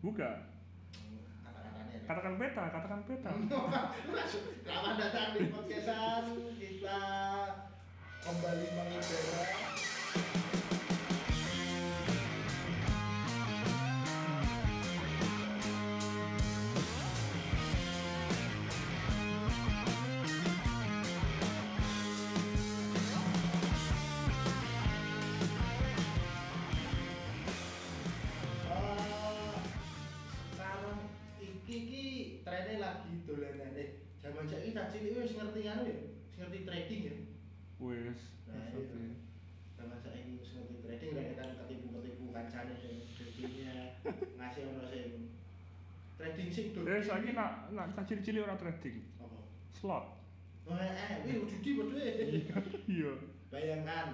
Buka. Katakan beta, katakan beta. Selamat datang di podcastan kita kembali mengudara. Nak nak cah cilik-cilik ora trading. apa Slot. oh eh wih judi padha Iya. bayangkan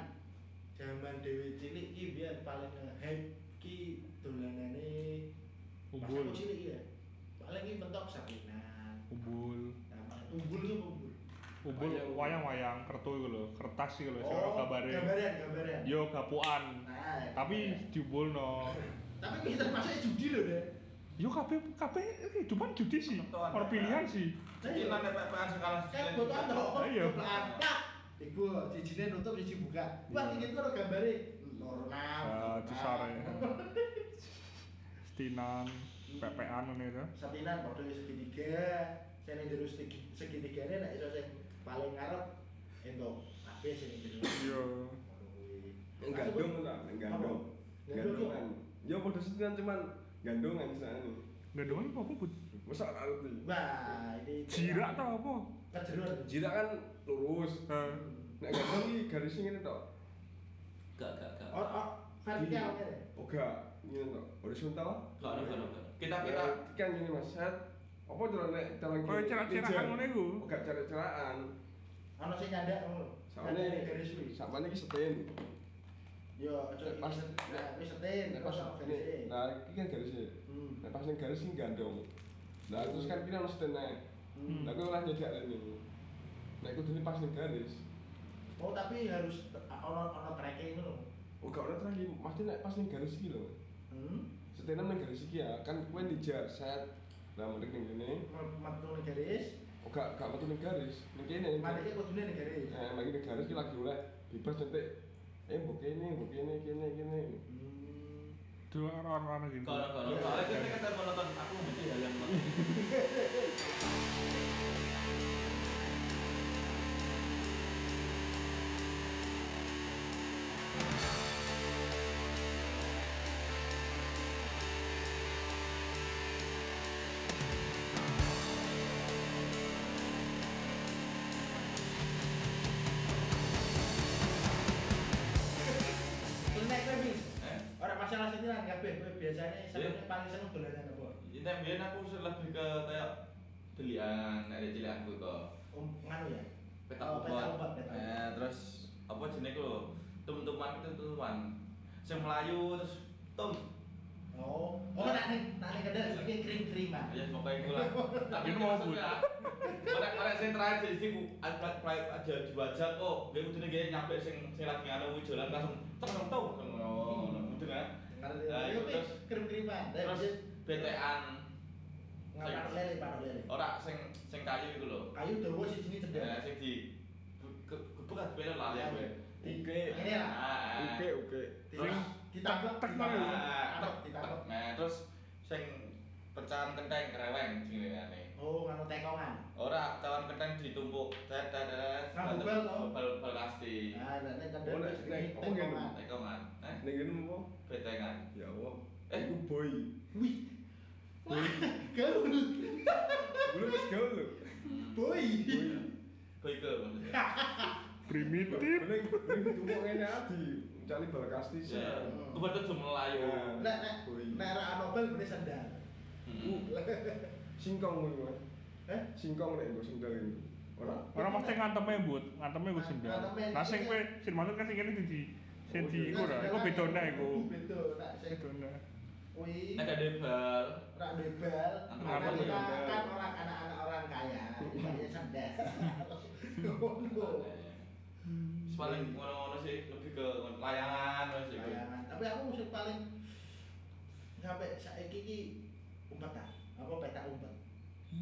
zaman dewe cilik ki biyen paling hype ki dolanane pas Umbul. aku cilik ya paling ki bentuk sakinan Umbul. Nah, umbul itu umbul Umbul Wayang. wayang-wayang kertu iku lho, kertas lho, sing oh gambaran gambaran Yo gapuan. nah Tapi gambaran. diumbulno. tapi kita termasuk judi loh deh Yo kabeh kabeh kehidupan judi sih. Pilihan sih. Cicilan PPN sekarang kan buat anda Iya. plak iku cicinya nutup cici buka wah Iya. tuh ada gambare normal Ya, cisare. Stinan, PPan ngene itu. satinan padha segitiga saya yang jero segi- segitigane nek iso sing paling ngarep entuk kabeh sing jero Iya. Kuwi. Gandung lah, gandung. Apa? Gandungan. Ya padha setian cuman gandungan sana. Gandungan apa Bu? Masa ngerti. Wah, ini Jirak ta apa? kejeruan. Jirak kan lurus. Eh, Nek gandung iki garisnya ngene tok. Gak, gak, gak. Oh, oh, vertikal. Oh gak, ngene tok. Horizontal. Gak, gak, gak, gak. Kita, Kita kita. kan gini Mas, set. Apa cara nek cara gini? Kayak cerak-cerakan ngono iku. Oh gak cerak-cerakan. Ono sing ngono. Samane Nyandak garis kuwi. samane iki setin. Yo, aja Nek pas nah, wis setin, nek pas ini, garis. nah iki kan garisnya. Hmm. Nek pas ning garis ini gandong. Nah terus kan kira ono setene. Lah kowe ora nyedak rene. Nek kudune pas ning garis. Oh, tapi harus ono ono tracking ngono. Oh gak ono lagi, mesti nek pas ning garis iki lho. Hmm. Setene ning garis iki ya, kan kowe dijar set. Lah mending ning kene. Metu ning garis, Oh gak gak metu ning garis. Ning kene mari kudune ning garis. Eh, lagi ning garis iki lagi oleh bebas nyentik. Eh mbok kene, kene, kene. Hmm. dua orang-orang gitu. Kalau, kalau, soalnya kita nonton, aku hal yang setiran kabeh kowe biasanya Iya. sampe paling seneng dolanan apa? Ini biar aku lebih ke kayak belian, ada cilik aku kok. Um, nganu ya. Peta Oh, umpet. Eh, terus apa itu loh? Tum-tuman itu tuman. Yang melayu terus tum. Oh, oh nak ning nak ning iki krim-kriman. Ya pokoknya itu lah. Tapi mau maksudnya, pada pada saya terakhir di sini ada aja di wajah kok. Dia udah nih nyampe sing sing lagi anu jalan langsung tek. Oh, udah Karena Nah, itu terus krim-kriman. terus BTN ngapain lele patok lele. ora sing sing kayu itu loh. Kayu dawa siji Ya cedek. sing di gebuk kan beda lah ya. gue. Oke. Ini lah. Ah, Oke, oke. Terus Ditangkap, tek- tek- ditangkap, ditangkap. Nah, terus sing pecahan kenteng kereweng jenenge. Oh, nganu tekongan. Ora cawan kenteng ditumpuk tet tet tet. Nganggo bel toh? bal bal kasti. Nah, nek nek Oh, ngene? tekongan. Tekongan. Eh, Ning kene apa? betengan. Ya Allah. Eh. Boy. Wih. Wah, gaul. Belum wis gaul lho. Boy. Boy. Maksudnya. Primitif. Mending mending ditumpuk ngene adi. Cari bal kastis. Ya, melayu. Nah. Nek nek Boy. nek ra Nobel bener sandal. Hmm. Singkong ngono Mas. Eh? Singkong nek nggo sendal itu. Ora. Orang pasti nganteme but, nganteme gue sendal. Nganteme. Nah sing kowe sing manut kan sing kene di sing Oh, di iya. iku ora, iku bedone iku. Beda, tak sing Bedone. Nek ada bal. Rak debel, Angkat karena debel. kita kan orang anak-anak orang kaya, kaya. Ngono. Paling ngono-ngono sih lebih ke layangan terus iku. Bayangan. Tapi aku musik paling sampai saiki iki umpetan apa peta umpet?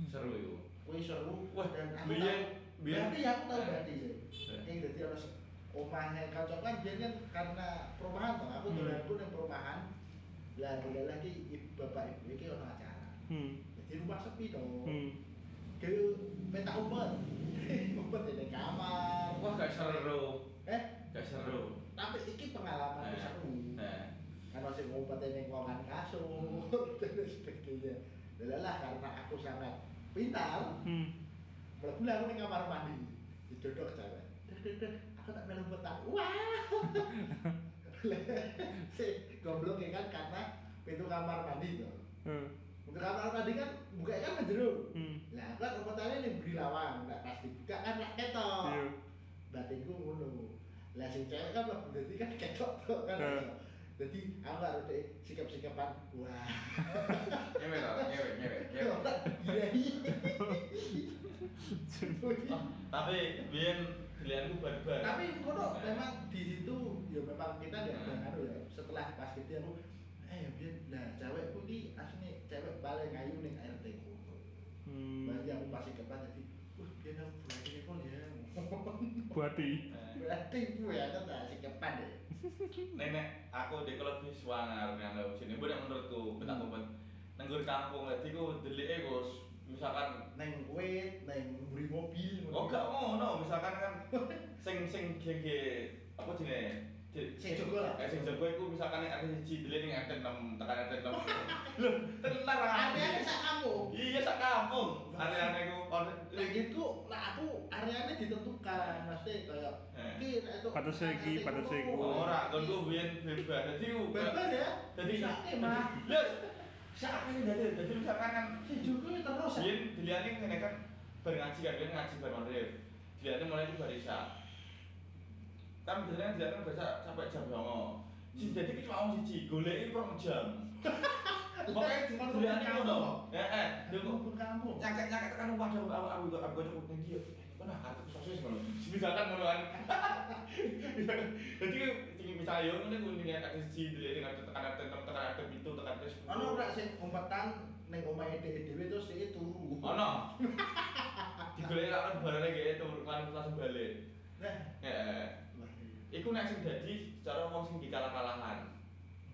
Seru itu. kuwi seru. Wah, dan aku biyen tahu. berarti aku tahu Eh. berarti sih. Eh. yang jadi harus omahnya kacau kan biyen kan karena perumahan toh. Aku Hmm. dolanku ning perumahan. Lah dolan lagi ibu bapak ibu iki ono acara. Hmm. Jadi rumah sepi dong hmm. Ke peta umpet. Umpet di kamar. Wah, gak seru. eh? Gak seru. tapi iki pengalaman Eh. seru. Nah, kan masih ngumpet ning ruangan kasur dan sebagainya lah karena aku sangat pintar. Hmm. Mlebu lah aku ning kamar mandi didodok cewek aku tak melu petang wah! Si goblok ya kan karena pintu kamar mandi tuh eh, pintu kamar mandi kan buka kan menjero hmm. Lah aku kan umpetannya ning beri lawang nggak pasti buka kan rak ketok. Iya. Batinku ngono. Lah sing cewek kan dadi kan ketok tuh kan Eh. Jadi aku harus deh sikap-sikapan. Wah. Nyewe tau, nyewe, nyewe, nyewe. iya Tapi biyen pilihanku barbar. tapi kono memang di situ ya memang kita ada Hmm. ya. Setelah pas gitu aku eh ya biar nah cewekku ini asli cewek paling ayu nih RT ku. Hmm. Berarti aku pasti kepat jadi wah biar aku berarti pun ya. Buati berarti bu ya kan tak si kepat deh Nenek, aku dek kalau lebih swanger kan sini. Bu nek menurutku kita Hmm. kompet. Nenggur kampung dadi ku delike Gus. Misalkan neng wet neng beri mobil Oh gak ngono, misalkan kan sing sing gege apa jenenge? Di- Sing jogo lah. Eh sing iku misalkan nek ada siji dele ning RT 6, tekan RT 6. Lho, tenar areanya sak kamu Iya sak kampung. Area-area iku ono nah gitu nah aku areanya ditentukan maksudnya kayak Eh. iki nek itu Batasnya iki, batasnya iku. ora kon ku biyen bebas. Dadi ku Barbar ya Dadi Sakit, mah. Lho, sak ini dadi dadi misalkan kan si Joko ini terus ya Biyen diliane ngene kan bar ngaji kan ngaji bar maghrib. Diliane mulai itu bar isya. Kan biasanya kan biasa sampai jam 09.00. Si dadi ki cuma wong siji, goleki rong jam. Pokoknya cuma diliane ngono. Eh eh, lho kok pun kampung nyakek-nyakek tekan wadah aku aku aku aku cukup ning dia. Kok nah kartu sosis ngono. Misalkan ngono kan. Jadi iki bisa yo ngene ku ning ada siji diliane kan tekan tekan tekan ada pintu tekan terus. Ono ora sing umpetan ning omahe dhewe terus iki turu. Ono. Digoleki kan barane gek tur lan langsung balik. Nah. Iku nek sing dadi cara wong sing dikalah-kalahan.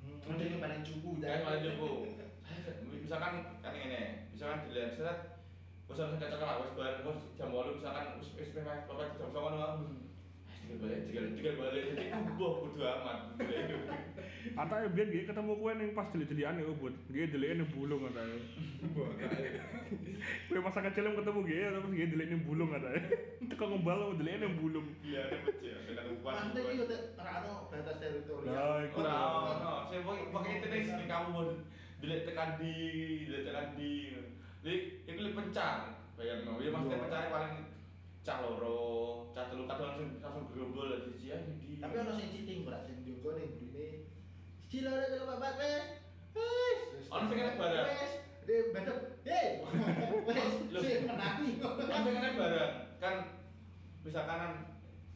Hmm, paling cupu Kan malah jopo. Misalkan kan ngene, misalkan dilihat seret wis ana cocok lah wis bar wis jam 8 misalkan wis wis bapak jam 09.00 lah. Tiga balik, tiga balik, jadi kubuh bodo amat. Antake biyen nggih ketemu kowe ning pas delik-delikane kok, Bud. Nggih delike ning bulung katanya. Kowe masa kecil em ketemu nggih terus nggih delik ning bulung katanya. Teko ngembal delike ning bulung. Iya, ada bocil, ada umpan. Pasti iki udah ora ono batas teritorial. Iku. Ora ono, sing pokoke pokoke intine sing kamu mau dilihat tekan di, dilihat tekan di. Jadi itu lebih pencar, bayangno. Ya maksudnya Iya. pencar paling cah loro, cah telu kadang langsung langsung gerombol di di. Tapi ono sing cheating berat sing Joko ning burine. Cila ora kalau babat wes. Ono sing kena barang. Wes. De bedep. Hei. Wes. Sing menangi. Kan sing kena barang kan misalkan kan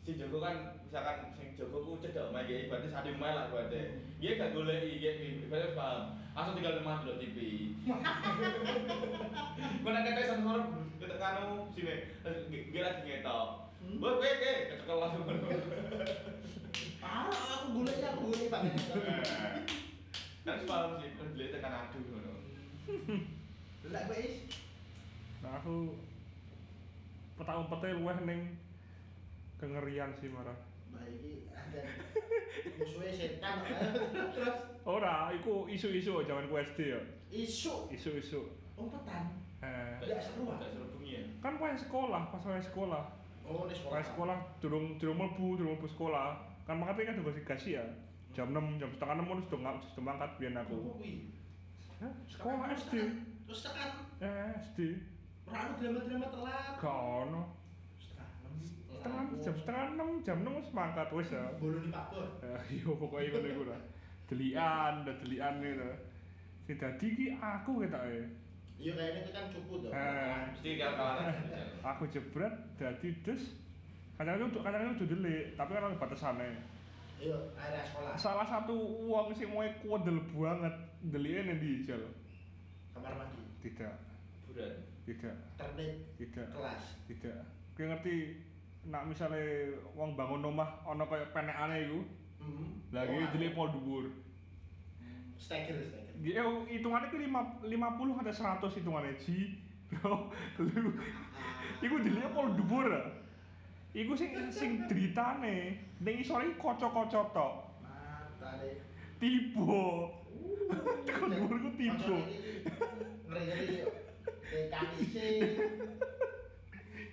si Joko kan misalkan sing Joko ku cedok omahe iki berarti sadi omahe lah berarti. Dia gak goleki iki berarti paham. Langsung tinggal rumah dulu TV. Mana kata sama orang kita kanu sini, dia lagi ngetok. Hmm. Wah, gue gue kecekel langsung ngono. Ah, aku golek ya, aku golek banget. Kan semalam sih, kan beli tekan aduh ngono. Lah wes. Nah aku petak-umpete luweh ning kengerian sih marah. Bah iki ada musuhnya setan terus Ora, iku isu-isu zaman ku SD ya. isu Isu-isu. umpetan Eh, Tidak seru, ah. Tidak seru bengi ya. kan wae sekolah, pas sekolah. oh ini Wae sekolah durung durung mlebu, durung mlebu sekolah. Kan makanya kan tugas gasi ya. Jam 6, jam setengah 6 harus dong sudah mangkat biyen aku. Hah? Sekolah SD. terus tekan Eh, SD. ono drama-drama telat Gak ono. Setengah jam setengah 6, jam 6 wis mangkat wis ya. boloni Pak Bor Eh, iya pokoknya ngono iku lah. Delian, udah delian gitu. Sing dadi ki aku ketoke. iya kayaknya itu kan cukup tuh Eh. Mesti kalau kalah. Aku jebret dadi dus kadang-kadang kadang-kadang udah delik, tapi kan ada batasane. iya area sekolah Salah satu uang sing mau kuadel banget delike ning di Ijal. kamar mandi Tidak, buran tidak, tertib tidak, kelas tidak. Kowe ngerti nak misale wong bangun omah ana kaya penekane iku, hmm. lagi Oh, delik pol dhuwur. steger steger Ya hitungannya ku 5 50 sampai 100 hitungannya ji. Bro, lu iku delik pol dhuwur. ah. Iku sing sing dritane ning isore kaca-kaca tok. mata deh Tiba. Tekan dhuwur ku tiba. ngeri ngeri kayak kaki sih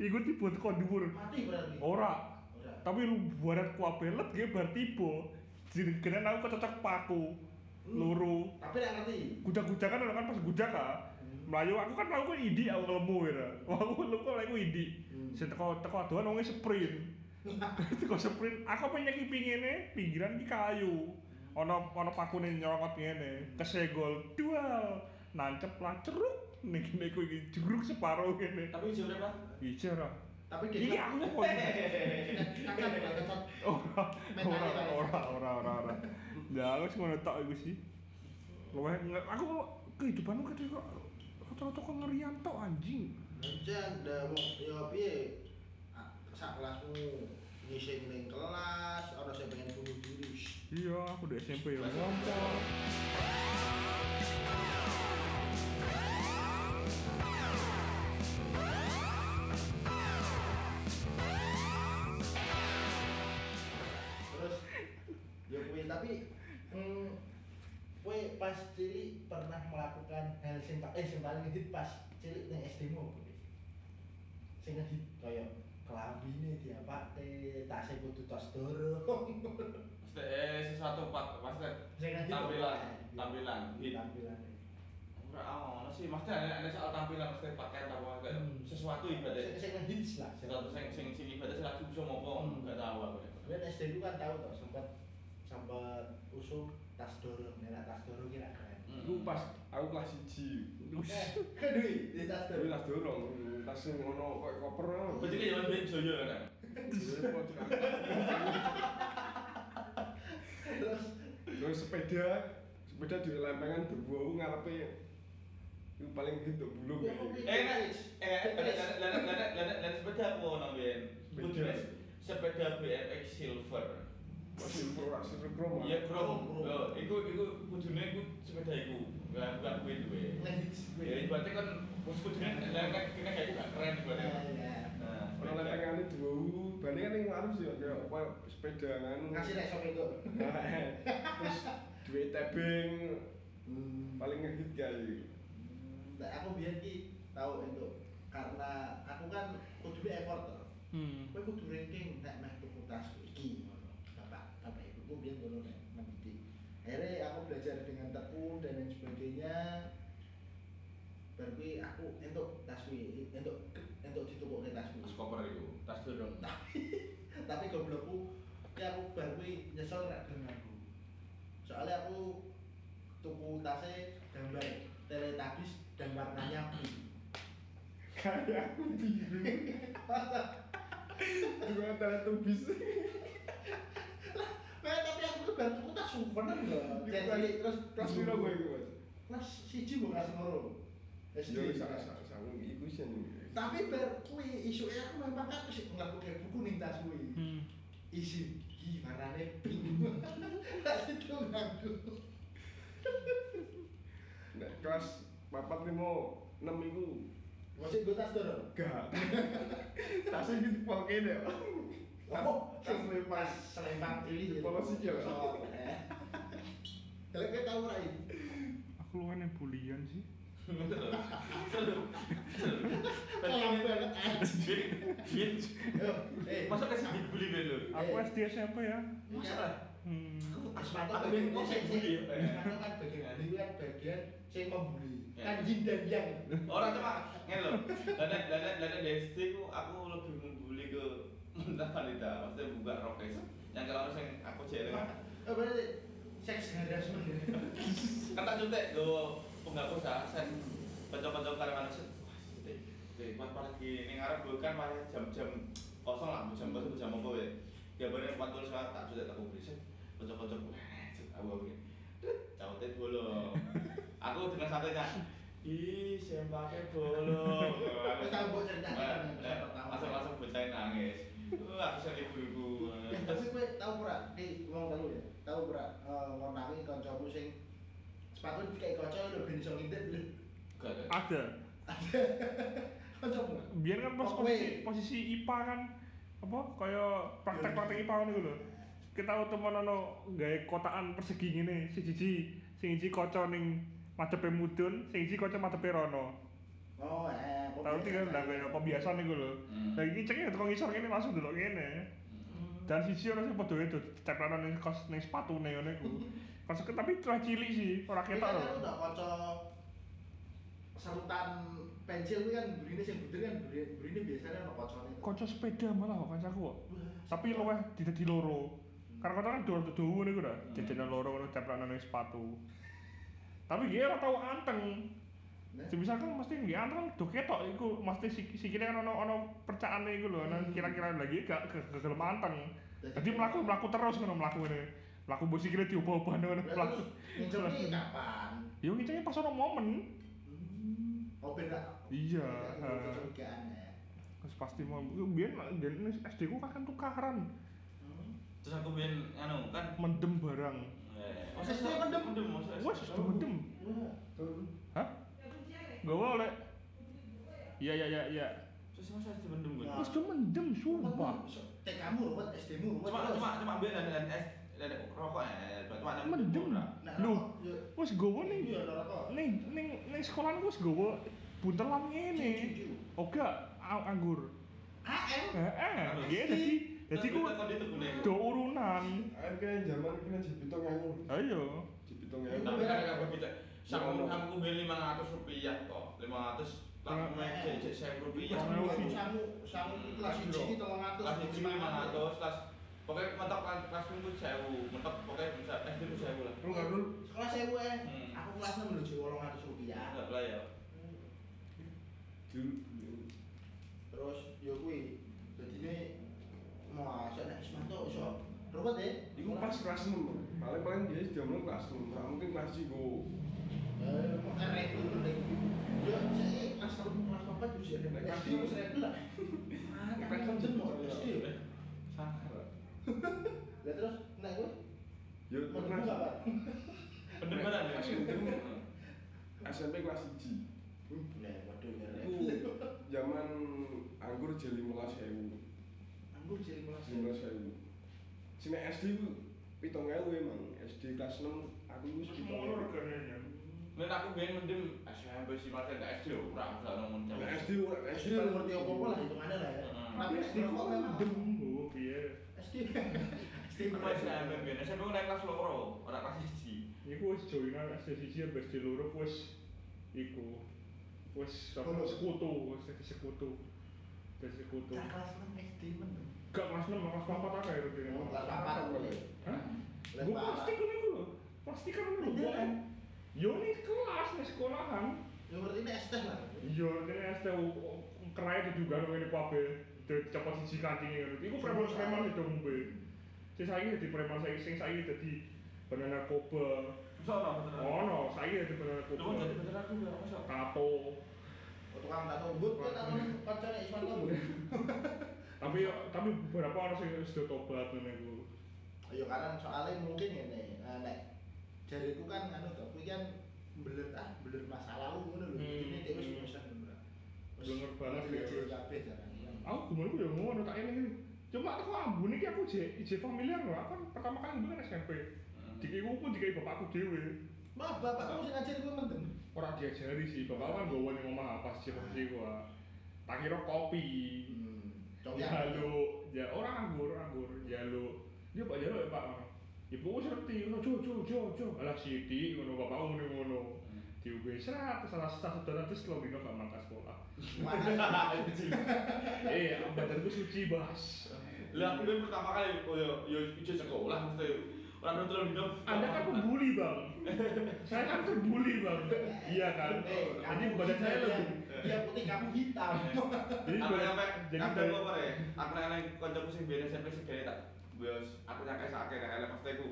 Iku tiba tekan dhuwur. mati berarti Ora, tapi lu buat kuah belet ge bar tiba. Jenengan aku kecocok paku. Loro. tapi nggak ngerti Gudak-gudakan orang kan pas gudak ah. Melayu aku kan aku idi aku lemu ya. Aku kok aku idi. Hmm. Sing teko teko adohan wong sprint. teko sprint, aku pengen pingine pinggiran ki kayu. Ana ana pakune nyorot ngene, kesegol dual. Nancep lah ceruk ning kene ku iki jeruk separo ngene. tapi jauh berapa Ijar ah. tapi Iki dia aku kok. kakak kecot Ora, ora, ora, ora, ora, ora. Ya aku cuma tok iku sih. Luwih aku kehidupanku ketika kok rata-rata kok ngerian tok anjing. Jan, dah mau ya piye? Ah, Sak kelasmu ngising ning kelas, ana sing pengen bunuh diri. Iya, aku di SMP ya ngompol. Terus ya tapi hmm, kowe pas cilik pernah melakukan hal sing eh sing paling ngehit pas cilik ning SD mu. Sing ngehit kaya kelambine diapake, tasnya kudu tos dorong. Mesti eh sesuatu pak pasti tampilan tampilan hit tampilan. Enggak ono sih, mesti ada ada soal tampilan mesti pakaian apa kayak Hmm. sesuatu ibadah. sing ngehits lah. Sesuatu sing sing sing ibadah sing lagi bisa ngomong, Hmm. enggak tahu aku. Kemudian SD itu kan tahu toh sempat sempat usul tas dorong, merah tas dorong kira keren. Hmm. Iku pas aku kelas 1. Eh, kedui di tas dorong. tas dorong, tas sing ngono koyo koper. Berarti kan zaman ben joyo kan. Terus Terus sepeda, sepeda di lempengan debu ngarepe itu paling gitu bulung. Ya. Eh nek eh lan lan lan lan sepeda apa ono ben? Sepeda BMX silver. Masih pro asli krom. Iya, bro. Bro. Yo, iku iku kudune iku sepeda iku. Enggak bukan duwe duwe. Ya berarti kan bos kudune lan kan kena kayak gak keren berarti. Nah, ya. Nah, Ono lempengane debu, bane kan ning warung sih apa sepeda kan. Ngasih rek sok itu. Terus duwe tebing Hmm. paling ngehit kayak Nah, aku biar ki tahu itu karena aku kan kudu effort. Hmm. Kowe kudu ranking nek meh tuku tas iki ngono. Bapak, bapak ibuku biyen ngono nek mendidik. Akhirnya aku belajar dengan tekun dan lain sebagainya. Berarti aku entuk tas kuwi, entuk entuk ditukuke tas kuwi. tas koper iku, tas dorong. Tapi goblokku ya aku kuwi nyesel rak dengan aku. Soalnya aku tuku tasnya gambar teletabis dan warnanya pink. kayak aku biru. Juga teletubbies. Nah, tapi aku tuh tuku tas super loh. Iku Jadi terus kelas piro kowe iku, Mas? kelas siji bu kelas loro. SD. Yo sak sak sak iku sih. Tapi bar kuwi isuke aku memang kan wis ngelakuke buku ning tas kuwi. Hmm. Isi iki warnane pink. Tak itu nganggo. Nek kelas papat limo enam iku Masih gue tas dorong. gak. Tasnya gitu pol kene. Oh, tas lepas. selempang cili. Polos sikil. Kalau kita tahu rai. Aku luwih ning bulian sih. Eh, Masa kasih dibully ben lho? Aku Eh. SD SMP ya. Masa lah? Hmm. Asmanto Aku bagian kok sing bully ya? Asmanto kan bagian ini kan bagian sing membuli. Ya. Kan jin dan yang. Orang cuma ngene lho. Lana di SD ku aku lebih mentah wanita, maksudnya buka rok itu. Yang kalau orang yang aku jelek Oh berarti seks harassment ya. kan tak nyuntik go penghapus ah, sen pencok-pencok karo manusia. Wah, sithik. Oke, pas pas lagi ning arep gue kan malah jam-jam kosong lah, jam kosong jam apa ya. Gambarnya empat tulis tak nyuntik tak publis. Pencok-pencok. Aku begini. Caute dulu. Aku dengan santainya ih bolong Wis tau mbok ceritakan yang episode pertama. langsung langsung bocah nangis wah sing ibu-ibu. Eh, tapi kowe tau ora? Di wong telu ya? Tau ora eh, ngonaki kancamu sing sepatu kayak kaca lho ben iso ngintip lho. Gak ada. Ada. kancamu? Biar kan pas Oh, posisi, posisi IPA kan apa kaya praktek-praktek IPA iku lho. Kita temen ono gawe kotakan persegi ngene, siji sing siji kaca ning madepe mudun, sing siji kaca madepe rono. Oh eh Tahu tinggal ndak kaya pembiasan iku lho. Hmm. Lah iki ceknya teko ngisor kene langsung delok ngene. Dan siji ora sing padha itu ceplanan ning kos ning sepatune ngono iku. Kos tapi terah cilik sih, ora Kita ketok lho. kan udah kaca sarutan pensil kuwi kan burine sing buder kan burine burine biasanya ono kacane. Kaca sepeda malah kok kancaku kok. Tapi luweh didadi loro. Karena kota kan dua dawa niku dah. Hmm. Jajanan loro ngono ceplanan ning sepatu. Tapi dia ora tau anteng. Nah, misalkan mesti nggih kan do ketok iku mesti sik- sikile kan ono ono percaane iku lho, ono Hmm. kira-kira lagi gak ge- ge- gelem anteng. Jadi mlaku mlaku terus ngono mlaku ngene. Mlaku mbok sikile diubah-ubah ngono mlaku. terus ngincernya kapan? Yo ngicenge pas ono momen. Hmm. Oh beda. Iya, ya. Terus pasti mau biyen biyen SD ku kan tukaran Hmm. terus aku biyen anu kan mendem barang. eh, Masa SD mendem? mendem. Wes mendem. Wah. Turun. Hah? Gawa oleh. Iya iya iya iya. terus masa SD mendem gue Nah. Wes sudah mendem sumpah. TK-mu ruwet, SD-mu ruwet. cuma cuma cuma biyen dan dan es dan rokok ya cuma cuma Mendem. Nah, Loh, rokok, yo, wes gawa ning iya, ada rokok. ning ning ning sekolah wes gawa buntelan. Oga a- anggur. AM. Heeh, Anu, nggih dadi dadi ku do urunan. Air kan zaman kena jepitong ewu. Ayo. Tapi kan ada sama kamu beli lima ratus rupiah kok lima ratus langsung main jejak saya rupiah sih. samu, samu kelas Kelas siji bro. 300. kelas siji lima ratus kelas pokoknya mentok kelas kelas itu sewu mentok pokoknya bisa SD itu sewu lah Lu dulu? Kelas sewu eh. Hmm. Aku kelas 6 menuju 800 rupiah. enggak lah ya. Terus yo kuwi dadine masa nek Ismanto iso ruwet ya. Iku pas kelas 6. Paling paling dia sudah mulai kelas 6. Nah, mungkin kelas 3. Eh, lah. Terus mendem. SMP kelas 1. Nah, waduh zaman anggur jadi 15.000. Anggur jadi kelas 15.000. Sini SD ku 7.000 emang. SD kelas 6 aku wis 7.000. Nek aku biyen mendem SMP sih masih enggak SD ora usah ngomong jam. Nah, SD ora SD ngerti apa-apa lah hitungannya lah ya. Tapi SD kok memang Mendem oh piye. SD SD Aku SMP biyen SMP naik kelas loro, ora kelas 1. Iku wis joinan SD siji sampai SD loro wis iku wis apa sekutu, wis sekutu. Dadi sekutu. Kelas 6 SD men. Gak kelas 6, kelas 4 akeh ya. Oh, kelas 4 boleh. Hah? Gue pasti kan iku lho. Pasti kan Iya. Kan. Yo nih kelas nih sekolahan. Ya berarti ini SD lah. Yo ini SD kerai itu juga ngene kabeh. Cepet siji kantinge ngono. Iku preman-preman itu ngombe. Sing saiki dadi preman saiki sing saiki dadi banana koba. Sono bener. Oh no, saiki dadi banana Lu koba. jadi bener aku ya, masa. Tato. Oh, tukang tato but kan tato kancane Ismanto. Tapi tapi beberapa orang wis do tobat ngene iku. Ya karena soalnya mungkin ini eh, nek jari itu kan anu to, kuwi kan beler ah beler masa lalu ngono lho. Hmm, Ini dia wis hmm. bosan bener. Banget ya. Kabeh jarang. Aku gimana aku ya ngono tak ini. Cuma aku ambune iki aku je je familiar lho. Aku kan pertama kali kan SMP. Dikai aku dikai bapakku dhewe. Mah bapakmu sing ngajari kuwi mendem. Ora diajari sih, bapak kan gowo ning omah pas sih posisi gua. Tak kira kopi. Hmm. Jaluk, ya orang anggur, anggur, jaluk. Dia Pak jaluk ya Pak. Ibu wis ngerti, ngono jo jo jo jo. Alah sithik ngono bapakku muni ngono. Diuge serat salah satu saudara terus lo dino gak mangkas sekolah. Eh, badanku suci, Bas. Lah aku pertama kali oh yo yo ijo sekolah mesti orang nonton di Anda kan pembuli, Bang. saya kan terbuli, Bang. Iya kan? Eh, Jadi badan saya lebih Dia putih kamu hitam. jadi sampai jadi apa ya aku nang kancaku sing biyen SMP gede tak bos aku nyangka sakit kan elek pasti aku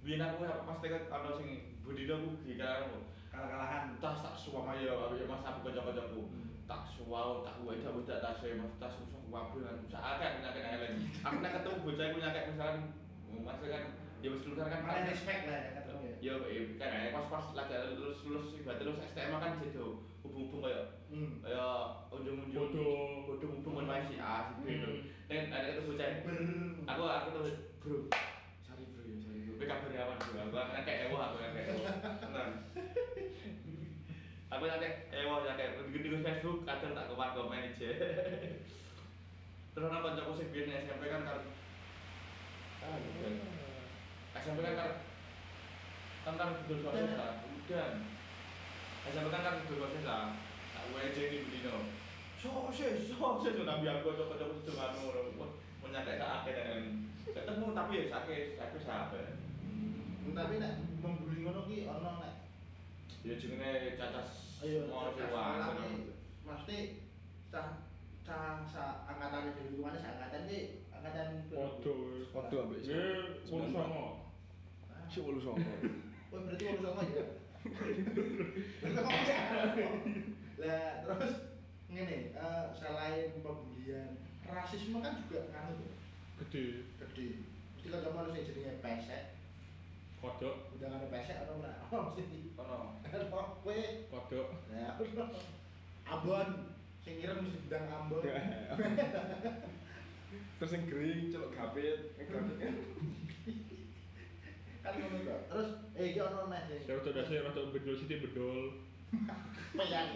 biyen aku apa pasti kan ana sing budina ku iki kan aku kalah-kalahan. Tas tak suam ayo ayo mas aku kocok-kocokku. Tak suam tak weda weda tas e mas. Tas susah wabil kan bisa akeh penyakit elek aku nek ketemu bocah iku nyakek misalkan mas kan ya wis lulusan kan paling respect lah ya ketemu ya kan eh, pas pas lagi lulus lulus ibarat lulus STM kan jadi hubung-hubung kayak hmm. kayak ujung-ujung Bodoh. bodoh hubung kan si A si B itu. Hmm. Dan ada ketemu bocah aku aku tuh bro sorry bro ya sorry bro PK beryawan bro aku kan kayak ewo aku kan kayak ewo tenang aku kayak ewo ya kayak di Facebook kadang tak komen komen aja terus orang kancaku sing biyen SMP kan kan ah gitu. SMP kan kan betul proses lah udah SMP kan kan betul proses lah tak WJ di Budino sosis sosis nabi aku cocok cocok itu kan orang menyakit sakit dan ketemu tapi ya sakit sakit sakit tapi nek membuli ngono ki ono nek ya jenenge cacas ayo seneng. ki mesti cah cah sa angkatan dhewe kuwi sa angkatan ki angkatan Podo. Podo ambek iso. Nggih, wong songo. Si wolu songo. Oh berarti urus sama ya. Lah terus ngene, eh, selain pembulian, rasisme kan juga nganu tuh, Gede. gede. Mesti kan cuma harus jenenge pesek, Kodok. udah ada pesek atau ora? Oh mesti. Ono. Kok kowe Kodok. ya Ambon sing ngirim mesti bidang Ambon. Terus yang kering, celok gapit, gapit kan. Kan ngono kok. Terus eh iki ono neh sing Saya udah dasar rada bedol sithik bedol. peyan.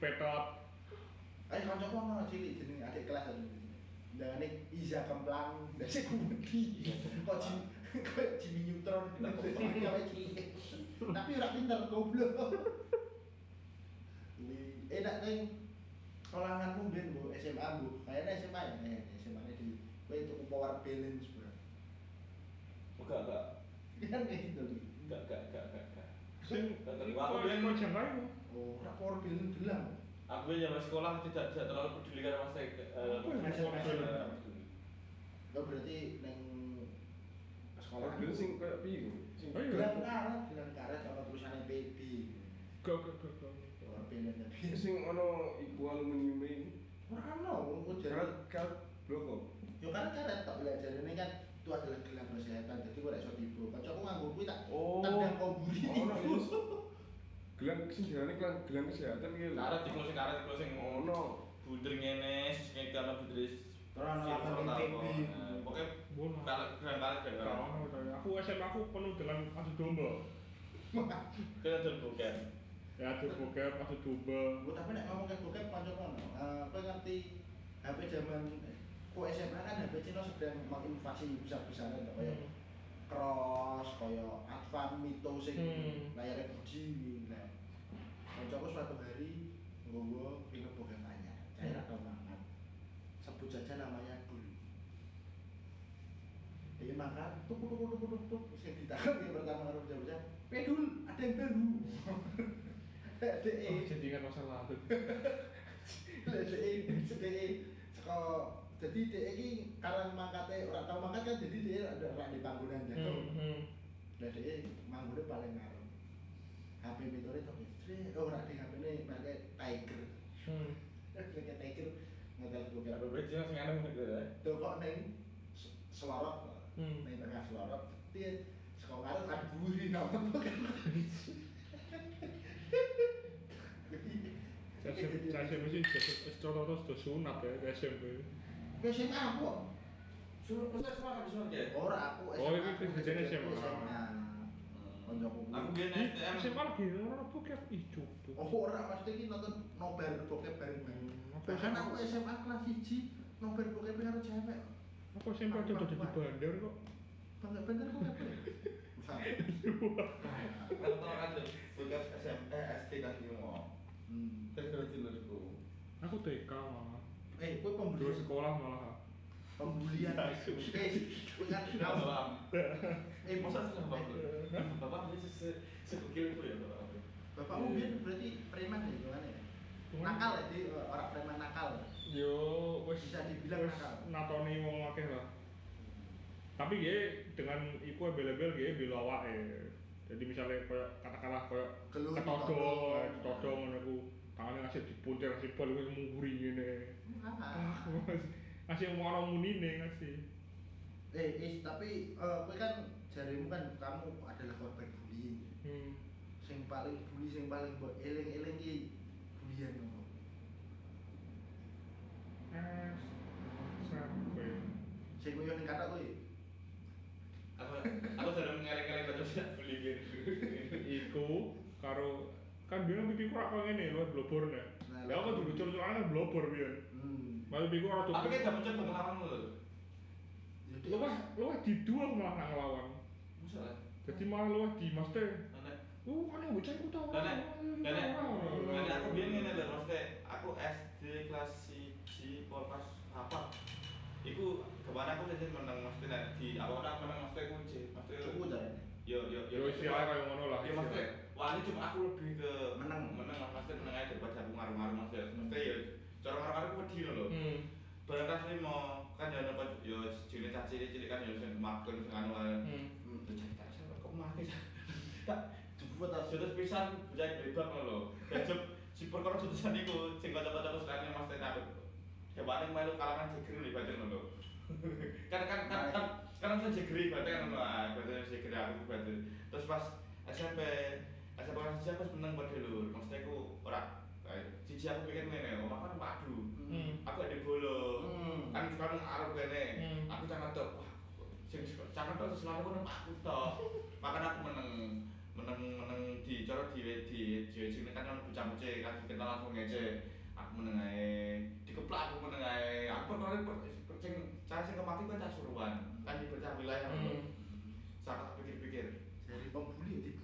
Petot. Eh kancaku ono cilik jenenge adik kelas ada. Ndangane Iza Kemplang, dasi kumudi. Kok Jim kok Jimmy Neutron. Tapi ora pinter goblok. Ini enak ning sekolahanmu ben Bu SMA Bu. Kayaknya SMA ya, eh, SMA nya di kowe tuku power balance. Enggak enggak Kan gitu. enggak enggak enggak enggak. enggak. Sing iku aku ben jangkai. Oh, balance gelang. Aku yang sekolah tidak tidak terlalu peduli karena mas eh Apa yang balance? Oh berarti Kalau sekolah dulu sing kayak piye? Sing gelang karet, gelang karet sama tulisannya PB. Gak gak gak gak. Power balance tapi sing ono iku aluminium iki. ora ono wong jadi Karet karet bloko. yo kan karet lah jadi ini kan itu adalah gelang kesehatan jadi gue iso tiba kancaku nganggo kuwi tak Oh. tendang komburi yes. Gelang sing jarane gelang gelang kesehatan iki. lho. Karet di closing karet closing Ono. bunder ngene sing karena bunder Terus ning PB. Pokoknya kalau keren karet saya. Aku SMA aku penuh dengan adu domba. Kita tuh bukan. Ya adu bokep, adu domba. Tapi nek ngomong kayak bokep kancaku ono eh kowe ngerti HP zaman ku SMA kan HP Cina sedang menginvasi besar-besaran to kayak Hmm. cross kaya Advan Mito sing Hmm. layarnya gede nah. Kancaku suatu hari nggowo film bokep anyar saya tau makan sebut saja namanya Bul dia makan tuk tuk tuk tuk tuk sing ditahan yang pertama karo bocah-bocah pedul ada yang baru. Oh, DE jadi kan masalah. Tuh. DE DE saka jadi DE iki karang mangkate ora tau mangkat kan jadi DE ada ora di panggonan jago Hmm, hmm. Lah dhek manggone paling ngarep. HP mitore tok istri, oh ora di HP ne pakai Tiger. Hmm. Pakai Tiger ngetel bukan. Ada bridge sing ana gitu ya. Tuh kok ning s- selorot. Hmm. Ning tengah. Piye? Saka ngarep kan buri nama bukan. Saya SMP saya SMP sih jadi contoh sudah sunat ya ke SMP. Wis sing aku. Suruh pesan semua habis semua ya. Ora aku Oh, ini kerjanya SMA. Koncoku. Aku biar Ih, STM. SMA lagi orang bokep cukup. Oh ora pasti iki nonton nobar bokep bareng-bareng. Hmm, apa Bahkan aku SMA kelas 1 nobar bokep karo cewek. Apa SMP ada udah di bandar kok? Bangga bener bokep. Kalau tau kan bukan SMP, SD kan mau. Hmm. Terus dulurku. Aku TK malah. Eh, Dulu pembulian sekolah malah. pembulian. Eh, kowe kan Enggak paham. Eh, Masa sih bapak? Bapak dia se sekukil itu ya bapak. Bapakmu biyen berarti preman ya gimana ya? Nakal ya, dia orang preman nakal. Yo, wes Bisa dibilang wes nakal. natoni wong akeh lah. Tapi dia dengan iku bela-bel dia bela awake. Jadi jadi misalnya kayak katakanlah kayak ketodong ditodong. eh, ditodong ngono ku tangannya ngasih dipuntir ngasih bal wis munguri ngene ngasih mau munine ngasih Eh, is, tapi eh, kowe kan jarimu kan kamu adalah korban bullying. hmm. Sing paling bully sing paling mbok eling-eling ki bulian ngono. eh sampai Sing koyo ning kata kowe. Aku aku sudah tidak beli gitu. iku karo kan bilang pipiku ora kok ngene lho blobor nek. Nah, ya aku dulu blobor. biyen Hmm. malah pipiku ora Tapi kan tutup gak mencoba ngelawan lo. Jadi luwih luwih didua malah nang lawan Masalah. jadi malah luwih di maste Nenek, oh kan bocah iku tau nenek, nenek, nenek aku biar ini lho, maksudnya aku SD kelas siji polpas apa? Iku ke mana aku jadi menang maksudnya di awal aku menang maksudnya aku sih, maksudnya cukup jarane. yo yo ya istilahnya kayak ngono lah Ya maksudnya, wah ini cuma aku lebih ke Menang. menang lah, maksudnya menang aja daripada aku ngaruh-ngaruh maksudnya, maksudnya ya cara ngaruh-ngaruh aku wedi lho. hmm Barang kas limo kan ya nopo yo jenis caci cilik kan yo sing makan sing anu lah. hmm Hmm. Tuh cari tak siapa kok mati. Tak Jebut tas. Jotos pisan bujak bebak. Ya jeb si perkara jotosan iku sing kanca-kanca sekalian Mas Ten aku. Kebane melu kalangan jegri lho batin lho. Kan kan kan kan kan bisa jegri batin kan. Ah, batin jegri aku batin. Terus pas SMP SMP kelas siji aku wis meneng pada lho. Maksudnya aku ora Cici aku pikir ngene, omah kan padu. hmm Aku ada bolo. Hmm. Kan sekarang arep kene. Hmm. Aku jangan tok. Wah, sing jangan tok selalu aku aku tok. Makanya aku meneng meneng meneng di cara di di di sini kan kan bocah bocah kan kenal langsung ngece aku meneng ae dikeplak aku meneng ae aku kemarin sing cara sing kemaki kan cah suruhan kan di bocah wilayah Hmm. sangat pikir-pikir Dari pembuli ya.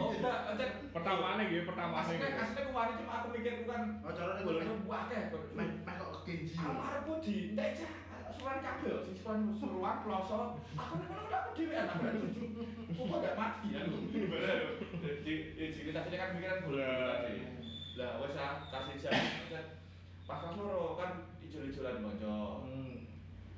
Oh enggak enggak pertamanya gitu pertamanya aslinya gitu aslinya kemarin cuma aku mikir aku kan. Oh, bolanya kowe. buah kayak Mek mek kok kenji. Amar aku di ndek cah suruhan kabel sing suruhan suruhan ploso aku nang ngono aku dhewe anak berarti kok gak mati ya? Lu di di sini tadi kan pikiran bola tadi lah wes ah kasih jam. Pas kelas loro kan ijol-ijolan mojo. Hmm.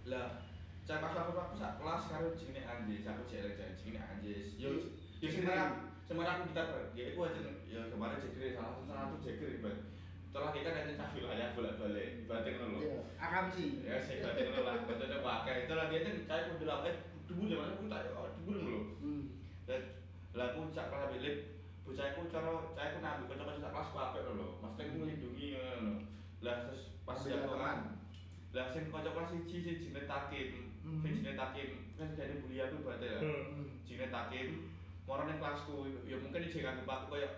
lah cah pas aku aku sak kelas karo jenenge Anjis. Aku jelek jenenge Anjis. Yo yo semarang. semarang aku kita ya aku aja ya kemarin jekir salah satu salah satu jekir ibarat setelah kita nanti cah wilayah bolak balik batin lo Iya, akam sih. ya saya batin lo lah batin pakai itu lagi itu saya pun bilang eh dubur zaman aku tak dubur lo Hmm. dan lah aku cak kelas bilik bocah aku cara saya aku nabi kocok kocok kelas aku apa lo maksudnya aku melindungi lo lah terus pas dia kan lah sing kocok kelas siji sing jenenge takim. Sing jenenge takim kan jadi bully aku berarti ya. Hmm. jenenge takim moro ning kelasku ya mungkin dijek aku aku koyo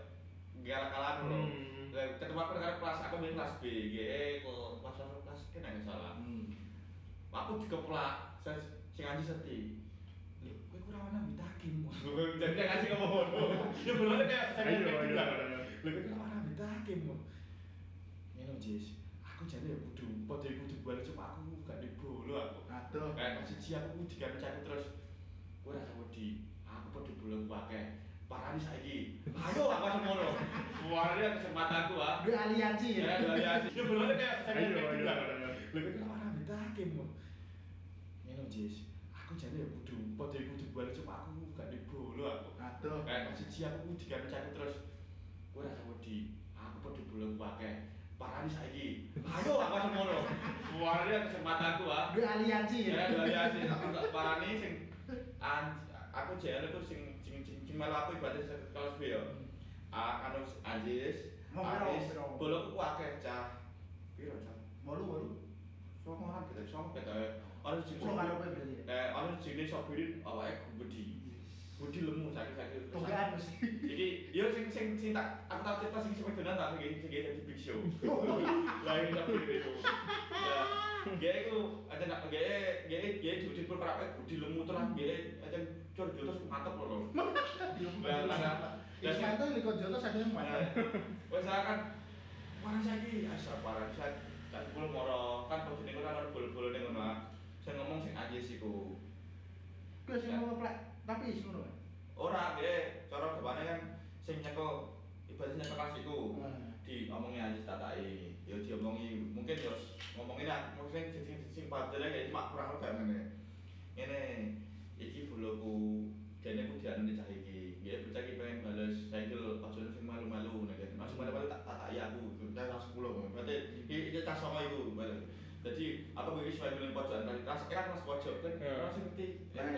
galak-galakan lho. Hmm. Lah, ketemu aku dengan kelas aku main kelas B GE ke kelas kelas kelas kena nggak salah. Hmm. aku dikeplak saya sing anji sedih. Kowe kurang ana mbita hakim jadi dia ngasih ngomong. Ya belum kayak saya kayak bilang lho kowe kurang ana mbita hakim ngene Jis. Aku jadi ya kudu padha kudu balik cuma aku gak di bolo aku. Aduh. kayak masih sih aku digawe caku terus. Kowe rasa wedi aku padha bolo akeh parani saiki ayo aku langsung ngono ini kesempatanku ah. Duwe aliansi Ya, ya. aja. Ya belum kayak saya Ayo, kayak ayo, bilang. ayo. Lha kok ora kok. Ngene Jis, aku jane ya kudu padha kudu balik cuma aku gak di bolo aku. Aduh. Kayak masih siji aku digawe caku terus kowe rasa wedi. Aku padha bolo akeh. Parani saiki. Ayo aku langsung ngono. Ini kesempatanku ah. Duwe aliansi Ya, ya. aja aku gak parani sing aku jane itu sing sing sing sing melu aku ibadah kelas B ya. Ah, anu Anjis, Mau piro, Aris, piro? boloku ku akeh cah. Piro cah? Walu walu. Sopo orang kita sopo kita. Ana sing Kulo karo berarti. ya? Eh, ana jenenge sopirin awake gede. Budi lemu sakit-sakit. Tugaan mesti. Iki yo sing sing sing tak aku tak cerita sing sepedonan tak sing sing dadi big show. Lah iki tak itu. Ya, dia itu ada nak dia dia dia di di perkara budi lemu terus dia aja cur jotos mantep loh. Lah lah. Wis mantul liko jotos sakjane mantul. Wes kan parang saiki asal parang saya tak bol moro kan bodine kok ana bol-bolone ngono ah. Saya ngomong sing anjis iku. Kuwi sing mau plek tapi is ngono. Ora dia cara gimana kan sing nyekel ibaratnya kelas iku. Hmm. diomongi anjis tatai ya diomongi mungkin ya ngomongin aku mungkin sing sing padahal kayak cuma kurang kayak ngene ngene iki boloku jadi aku dianu di cah iki. Ya bocah iki pengen bales saya itu pasalnya sing malu-malu nih kan langsung malu-malu tak tak ya aku gitu. kita langsung pulang berarti ini kita tas sama itu balik jadi aku begini sebagai bilang pojok. Dari kelas kira kelas pojok kan? Masih ngerti ya kan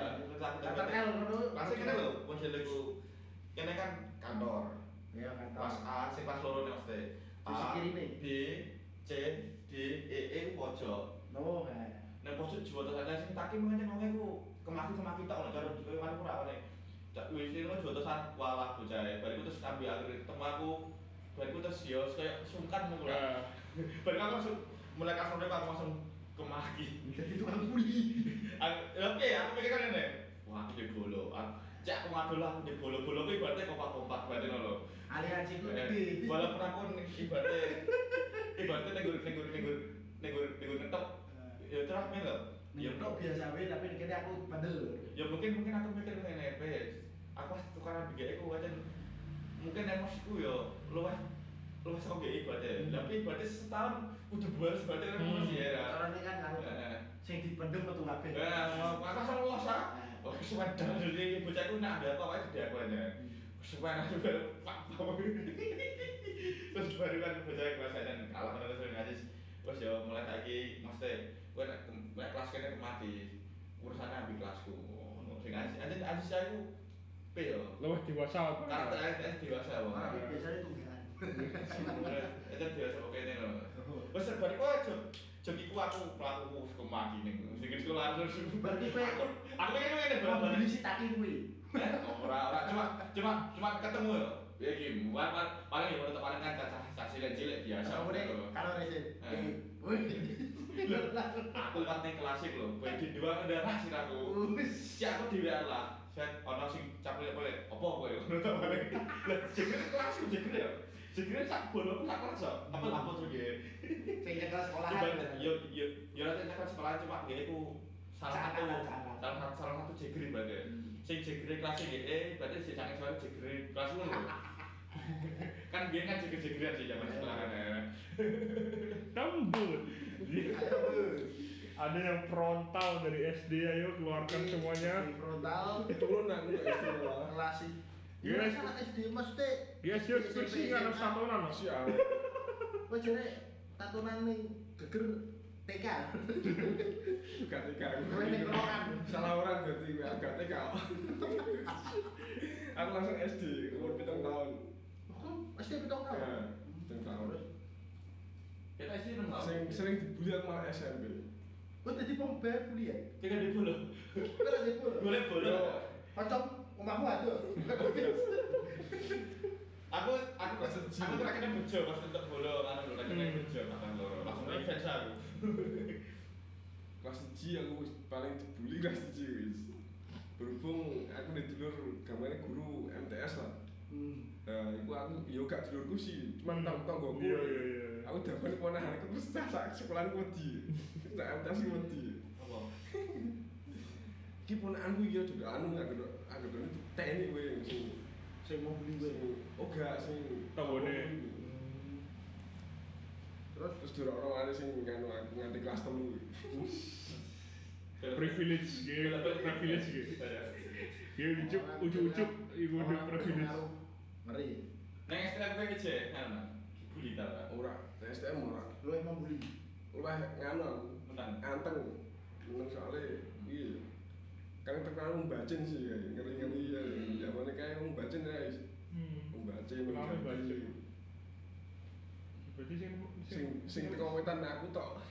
kenal lo masih kenal lo model aku. kena kan kantor. Ya kantor. Pas A si pas loro nih mesti. A B C D E E pojok. No kan nah pojok jiwa terus ada sing taki mengenai ngomong aku e kemaki-kemaki tak ono cara kowe kan ora ngene. Cak wis iki jual terus walah bocah. Bariku terus ambil akhir ketemu aku. Bariku terus yo kayak sungkan ngono lah. Ya. Bariku aku langsung mulai kasar aku langsung kemaki. Jadi tukang kuli. Aku tapi ya aku mikir kan ngene. Wah, aku bolo. Aku- Cak aku ngadol aku di bolo-bolo kuwi ibaratnya kompak-kompak berarti ngono lho. Aliansi ku Eh, gede. Walaupun aku ibaratnya ibaratnya negur negur negur negur negur ngetok ya men lho. Ya Ya kok biasa wae tapi kene aku bandel. ya mungkin mungkin aku mikir ngene pe. Aku pas tukaran BGI ku aja mungkin emosiku ya luwih luwih saka BGI berarti. Tapi berarti setahun berarti kan Hmm. emosi ya. Carane kan karo sing dipendem metu kabeh. eh, aku asal luas ah. Oh, sewadang jadi bocahku nak ada apa wae gede aku aja. Supaya aku baru pak Terus baru kan bocah kelas dan kalah terus ngaji. Terus ya mulai lagi mesti gue nak nak kelas kene mati. Urusannya ambil kelasku. Sing aja aja saya ku pe yo. Luwih dewasa apa? Karakter aja dewasa Tapi wong. biasanya tunggangan. Aja dewasa kok kene lho. Wes bar kok aja jokiku aku pelakuku kemaki ning sing sekolah terus. Berarti kowe aku aku kan ngene bal beli si taki kuwi. Eh, ora ora cuma cuma cuma ketemu yo. Ya iki paling paling paling ya untuk paling kan cacah cacah cilik-cilik biasa. Sama ngono. ini kalau resin. Eh. Aku lewat ning klasik kowe di dua ndarah sih aku. Si aku dhewe lah. Set ono sing capek-capek. Apa kowe ngono ta paling. Lah jegere kelas jegere yo. Jegere sak bolo sak kelas. Apa apa terus ge. Sing nyekel sekolah. Yo yo yo nanti nyekel sekolah cuma ngene ku salah satu salah satu salah satu jegere berarti. Sing jegere kelas eh berarti sing sange suara jegere kelas lu kan biar kan jeger-jegeran sih zaman sekolah kan ya. Bos. Ada yang frontal dari SD ayo keluarkan semuanya. Frontal Turunan istilah. kelas Iya, Iya, SD. salah SD mesti. Dia sih skripsi nggak ada tatonan loh. Siap. Kowe jare tatonan ning geger TK. Gak tega. Kowe ning rokan. Salah orang berarti gue agak tega. Aku langsung SD, umur pitung tahun. Kok mesti pitung tahun. Ya, pitung tahun. Kita isi enam tahun. Sering sering dibully aku malah SMP. Kowe dadi pembayar kuliah. Kita di bola. Kowe dadi bola. Boleh bola. Kocok omahmu aduh. Aku aku aku terakhir bojo pas untuk bola kan lho terakhir Hmm. bojo makan loro. Langsung ngefans aku. Kelas 1 aku wis paling dibully kelas 1 wis. Berhubung aku di dulur gambarnya guru MTS lah. Hmm. Nah, iku aku yo gak dulurku sih, cuma tang tanggoku. Iya iya iya. Aku dapat ponakan aku terus sak sak sekolahan wedi. Sak MTS wedi. Apa? Iki ponakanku iki aja anu gak kena aku kena teni kowe sing Sing mau beli kowe. sing oh gak sing Tanggone. Terus terus durokno ana sing nganu aku nganti kelas 3. Privilege gitu, privilege gitu. Ya ujuk ujuk ujuk iku udah privilege. Ngeri. Neng STM kowe jek kan. Bully ta. Ora, STM ora. Lu emang bully. Luwih nganu aku. Menang. anteng meneng soalnya iya kan terkenal membacin sih ya ngeri ngeri ya Hmm. zamannya kayak membacin ya Hmm. membacin membacin? Berarti sing sing sing teko wetan aku tok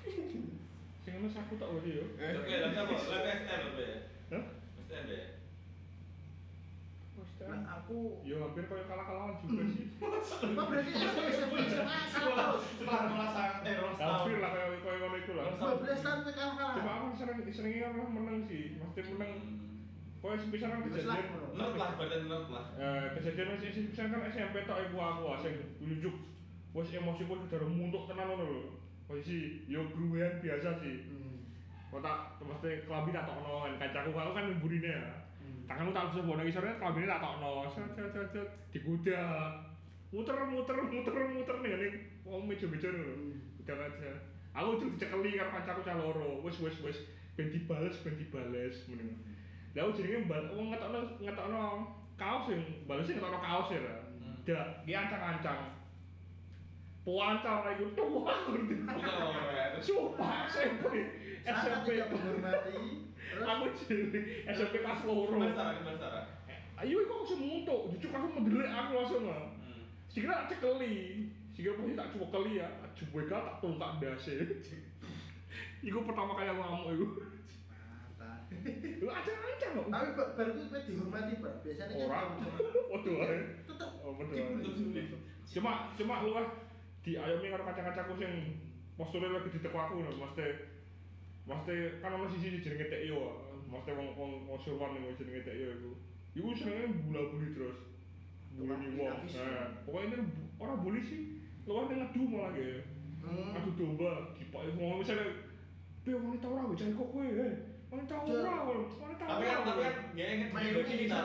sing ngono aku tak wedi yo. Oke, lagi apa? Lagi STM apa ya? STM ya? Nah, aku Yo hampir koyo kalah-kalahan juga sih. Oh, berarti SD SMP SMA Sekolah sekolah merasa eh ros Hampir lah koyo koyo ngono iku lah. 12 tahun kowe kalah-kalah. Cuma aku sering seringnya orang menang sih, mesti menang. Koyo sepisan kan kejadian. Nerd lah, berarti nerd lah. Eh, kejadian masih sepisan kan SMP tok ibu aku ah, sing Wes emosi pun udah muntuk tenan ngono lho. Posisi yo gruwean biasa sih. Hmm. Kok tak mesti kelambi tak tokno kan kancaku aku kan mburine ya. Hmm. Tanganku tak bisa bono isore kelambine tak tokno. Set set set set dikuda. Muter muter muter muter nih ngene wong meja-meja lho. Udah aja. Aku tuh dicekeli karo kancaku cah loro. Wis wis wis ben dibales ben dibales mending. Aku jenenge bal wong ngetokno ngetokno kaos sing bales sing ngetokno kaos ya. Hmm. Dak, dia ancang-ancang. Pelancar lah itu tua aku ya. sumpah SMP SMP tidak menghormati. Terus aku jadi SMP kelas loro Sarah? Sarah? ayo kok langsung muntuk cucuk aku mendelik aku langsung lah tak cekeli, sikira pasti tak coba keli ya, coba gak tak tungkak dasi. Iku pertama kali aku ngamuk iku. mata. Lu ancang-ancang kok. Tapi bar bar itu kowe dihormati, Bro. Biasanya kan Ora. jam-jam- Waduh ae. tetep Oh betul. Tetep sulit. Cuma cuma lu ah diayomi karo kanca-kancaku sing posture lagi diteko aku lho, mesti mesti kan ono sisi jenenge TIO. ah. Mesti wong wong wong surwan ning jenenge TIO iku. Iku senenge bula-buli terus. Bully wong. Tapi- Nah, pokoknya ini orang bully sih. Luar ngadu malah ya. Hmm. Aku domba, kipak mau misalnya, be wanita orang bicara kok kowe, wanita orang, wanita Tapi kan tapi kan dia inget dunia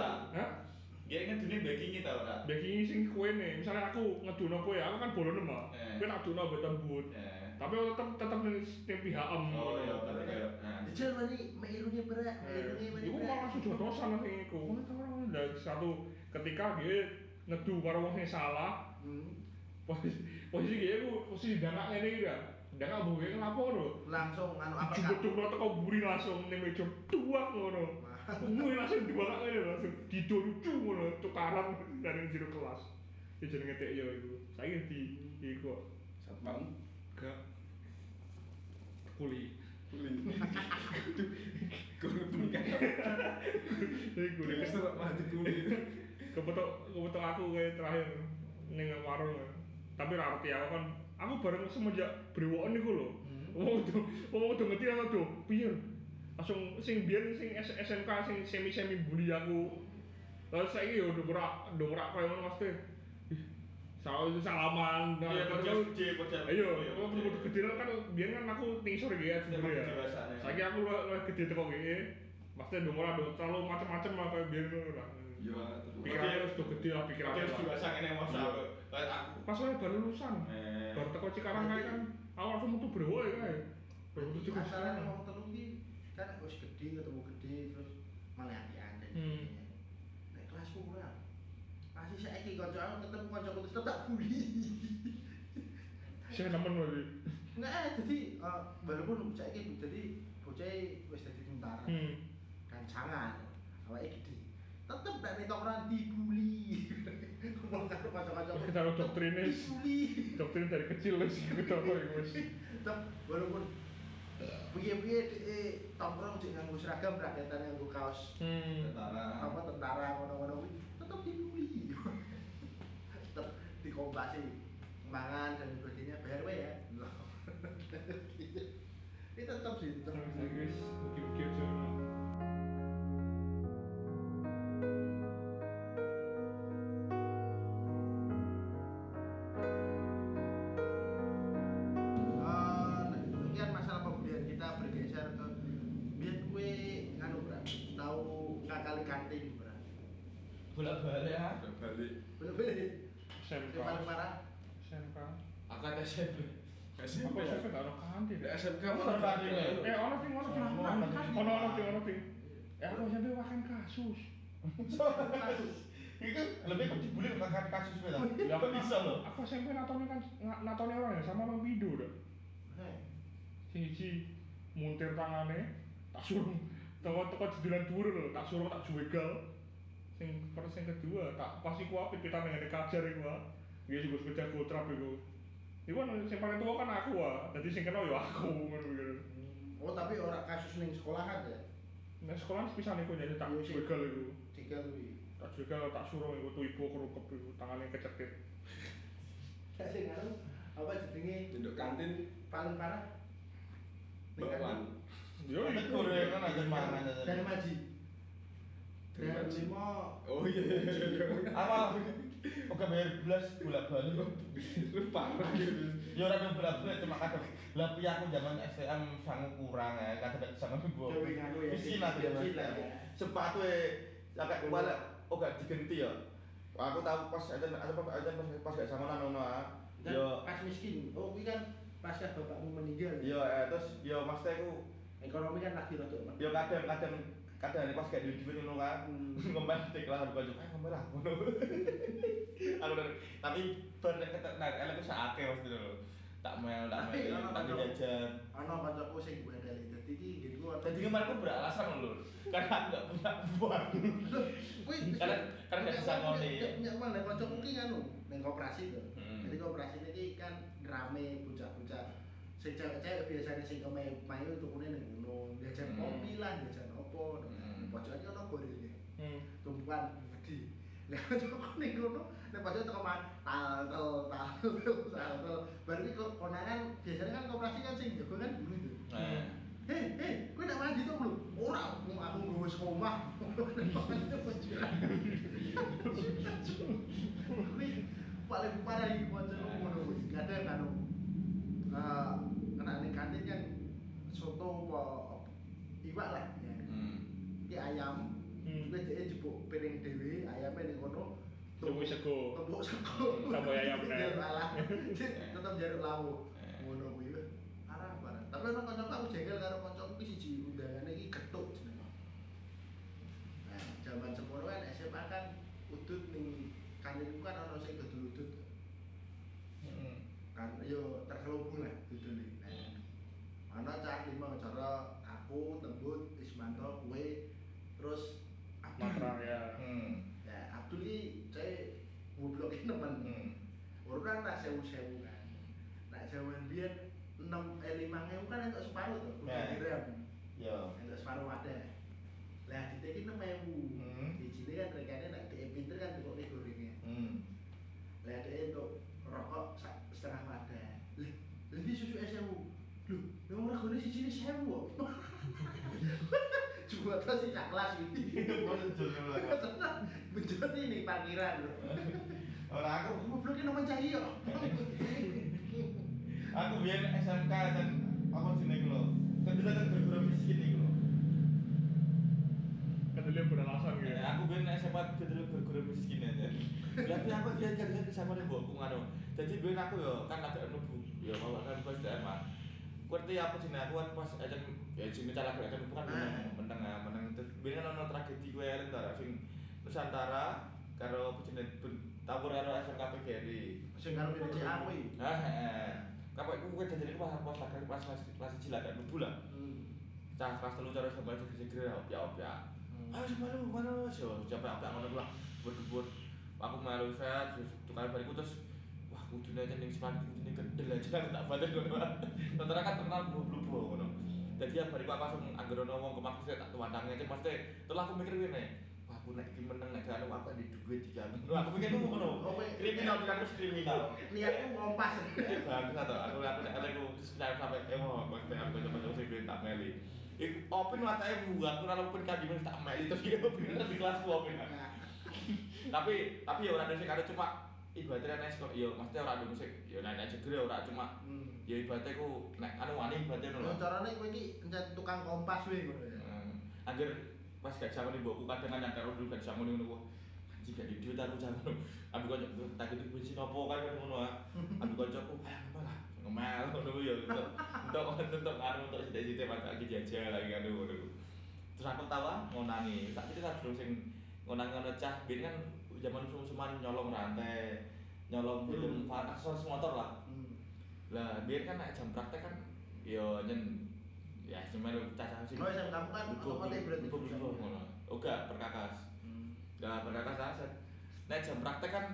Dia inget dunia backing kita lah. Bagi sing kowe nih, misalnya aku ngeduno kowe, aku kan bolon mah, Eh. kowe nak duno betul but, Eh. tapi aku tetep tetep ning ning pihak em. Oh iya, kayak. Nah. Dijel mani meirunya berat, meirunya mani Iku malah berat. sujotosan sing iku. Wanita orang dan satu ketika dia ngedu karo wong sing salah, Hmm. posisi posisi dia aku posisi dangak ngene iki ya. Dangak bowe ngelapo lho. Langsung anu apa Jebut-jebut teko buri langsung ning meja tuak ngono. Umumnya langsung ngene lho, langsung didorucu ngono tukaran dari jero kelas. Ya jenenge tek yo iku. Saiki di iku kok Satpam. gak kuli. Kuli. Kuli bukan. Iku Kuli nek serap mati kuli. kebetok kebetok aku kayak terakhir ning warung. Tapi ra ngerti aku kan aku bareng semenjak brewoken niku lho. Hmm. Wong udah wong udah ngerti aku tuh, piye? Langsung sing biyen sing SMK sing semi-semi bully aku. Lalu saiki yo udah merak, udah merak koyo ngono mesti. Ih, Salah itu salaman. Iya, Nah, gede, podcast Ayo, kalau bener gede kan biyen kan aku ning sore ya sebenarnya ya. Dewasane. Saiki aku lu lu gede teko GE. Pasti udah merak, udah terlalu macam-macam lah kayak biyen ngono lah. Iya. Pikirannya harus udah gede lah pikirannya. Lah. dewasa ini mau Iya. aku. Kayak aku. Pas saya baru lulusan. Eh. Baru teko Cikarang kayak kan aku langsung metu brewo ya kayak. Baru Jadi Cikarang. asalnya ngomong telu ki kan wis gede ketemu gede terus malah hati-hati dan Hmm. Nek kelasku kurang. Masih saiki kanca aku ketemu kanca terus tetap bully. Saya nemen lagi. Enggak eh jadi eh, walaupun saiki jadi bocah wis dadi tentara Hmm. dan sangat awake gede. Tetep nek ning tongkrongan dibully. Ngomong karo kanca-kanca. Kita harus doktrinnya. Dibully. Doktrin dari kecil wis kita wis. tetep walaupun piye-piye eh tongkrong sing nganggo seragam rakyatan nganggo kaos. Hmm. Tentara. apa tentara ngono-ngono kuwi? Tetep dibully tetep dikompasi mangan dan sebagainya bayar wae ya. Ini tetep sih tetep. Terus saiki wis Bolak-balik ah. Balik. bener-bener SMK. yang paling parah SMK. Aku ada SMP. SMP. Apa SMP gak kantin? Di SMK Ono mana kantin, ya? Eh ono ting ono ting. Ono, ono. Ono ono ting ono ting. Eh aku SMP makan kasus. Itu lebih kok dibully makan kasus beda. Ya, Kok bisa loh? Aku SMP natone kan natone orang ya sama Pido dah. Heh. Sing siji muntir tangane, tak suruh teko jedilan dhuwur lho, tak suruh tak juwegal. Sing persen sing kedua, tak pasti ku apik pitan ngene kajar iku. ah. Iya juga sepeda kotrap iku. Iku kan sing paling tua kan aku ah, dadi sing kenal ya aku gitu. oh tapi orang kasus ning sekolahan ya Nah sekolah sepisan iku jadi tak Iya sih. juwegal iku. tiga kuwi Tak juwegal tak suruh iku tuh ibu kerukep iku tangane kecetit. sing nganu apa jenenge Induk kantin paling parah bakwan. Yo iku. mangan aja. dari maji Dari lima Oh iya iya iya. Apa? Oke bayar belas bolak-balik. Lu parah gitu. Ya ora ada bolak-balik cuma kadang lah piye aku zaman STM sangu kurang ya, kadang zaman gua. Dewi ya, aku zaman miskin lah STM. ya. Sepatu e agak wala oh gak diganti ya. Aku tahu pas aja ada pas pas pas gak sama nono ah. Dan Yo pas miskin oh kuwi kan pasca bapakmu meninggal yo eh, terus yo mas teku ekonomi kan lagi rada yo kadang kadang pas kayak duit duit ngono kan ngomel tik lah bukan juga ngomel lah ngono. Aku dan- tapi nek ketek nek elek ku sakake mesti lho. Tak mel, tak mel, tak jajan. Ana kancaku sing gue dari dadi iki nggenku. Jadi kemarin aku beralasan lho, karena aku nggak punya uang. Kuwi Karena- karena nggak bisa ngoni. Nek mana kancaku ki anu ning koperasi to. Hmm. Jadi koperasi iki kan rame bocah-bocah sing cewek-cewek biasanya sing kemayu mayu tukune ning ngono, jajan Hmm. kopi lah, jajan opo. Hmm. Pojoke ono gorenge. Hmm. tumpuan gede. Lah kancaku ning kono nek pojok teko man tal tel tal tel tal tel. Baru iki kok konangan biasanya kan koperasi kan sing jago kan dulu itu. Nah, Hei, hei, kowe nak mandi to belum? Ora, aku aku sekomah. Kuwi paling parah iki kancaku ngono kuwi. Kadang kan eh kena ning kantin kan soto apa iwak lah ya. Iki ayam, Hmm. Wis dhek jebuk piring dhewe, ayame ning kono. Tunggu sego. Tembuk sego. Tambah ayam, salah. Tetep jaruk lawu. Ngono kuwi. Parah parah. Tapi ono kancaku aku jengkel karo kancaku ki siji undangane iki getuk jenenge. Nah, zaman semono kan SMA kan udut ning kantinku kan ono sing gedul udut. Hmm. Kan yo terselubung lah dudune. Nah, ana cah lima cara aku tembut Ismanto kue terus. Matra ya. Hmm. Ya, Abdul ini saya goblok ini temen. Hmm. Orang kan tak sewu-sewu kan. Nak zaman biar enam eh lima ewu kan untuk separuh tuh. Udah Ya. direm. Yo. Untuk separuh ada. Lah ditekin enam ewu. Hmm. Di sini kan rekannya nak dia pinter kan tukok nih gorengnya. Hmm. Lah dia untuk rokok setengah wadah. Lah, lebih susu es sewu. Loh, yang orang goreng sini sewu. kok. Cuma tuh sih cak kelas gitu. Menjadi ini parkiran loh. Ora aku Gobloknya nama Cahyo. aku biar SMK dan apa jenenge lho. Kedua kan berguru miskin iki lho. Kedelai beralasan gitu. Ya, aku biar SMA kedua berguru miskin aja. Tapi aku dia kerja ke sama nih mbokku ngono. Jadi biar aku yo kan agak mlebu. Ya mau kan pas SMA. Ngerti apa jenenge aku kan pas aja ya jenenge cara gak kan bukan menang ya, menang terus kan ono tragedi gue antara sing Nusantara karo ben- tabur karo SMK PGRI. Sing karo PDC aku iki. Ah, heeh. Kapok iku kowe dadi pas pas lagi pas kelas kelas 1 lah kan mlebu lah. Cah kelas telu cara sampai segera opya-opya. Ayo semalu mana sih? Siapa apa ngono lah buat-buat. Aku malu saya terus tukar bariku terus wah kudu aja ning sepan kudu kendel aja aku tak batin ngono. Tentara kan terkenal blu-blu ngono. Jadi ya bariku aku langsung anggere ono wong kemaku saya tak tuwandange aja pasti terus aku mikir ngene. Wah aku nek iki meneng nek gak aku di duit iki aku. Aku mikir ngono. Kriminal kan harus kriminal. Niatku ngompas. Bagus atau aku aku nek aku sampai eh mau mesti aku coba-coba sing tak meli. Iku opin watake buat aku ora opin kan tak meli terus dia opin di kelas ku opin. Tapi tapi ya ora ada sing karo cuma ibaratnya nek sekolah ya mesti ora ada musik. Ya nek nek jegre ora cuma ya ibaratnya ku nek anu wani ibaratnya Lho. Carane kowe iki encet tukang kompas wae ngono ya. Hmm. Akhir pas gak sama nih mbokku kadang kan nyangkar dulu gak sama nih ngono wah anjing gak duit aku jago abi kocok tak gitu bensin opo kan kan ngono ah. Abi kocokku ayo lah ngomel ngono ya untuk untuk untuk anu untuk sidik-sidik pas lagi jajal lagi kan ngono terus aku tahu ah ngonangi. Saat itu kan belum sing ngonangi ngono cah biar kan zaman sum-suman nyolong rantai nyolong film Hmm. aksesoris motor lah Hmm. lah biar kan jam praktek kan yo nyen ya cuma caca sih Oh, SMK kamu kan berarti Lupa, jurusan. lupa, ngono. Oh perkakas. Hmm. Nah, perkakas aset. Nek jam praktek kan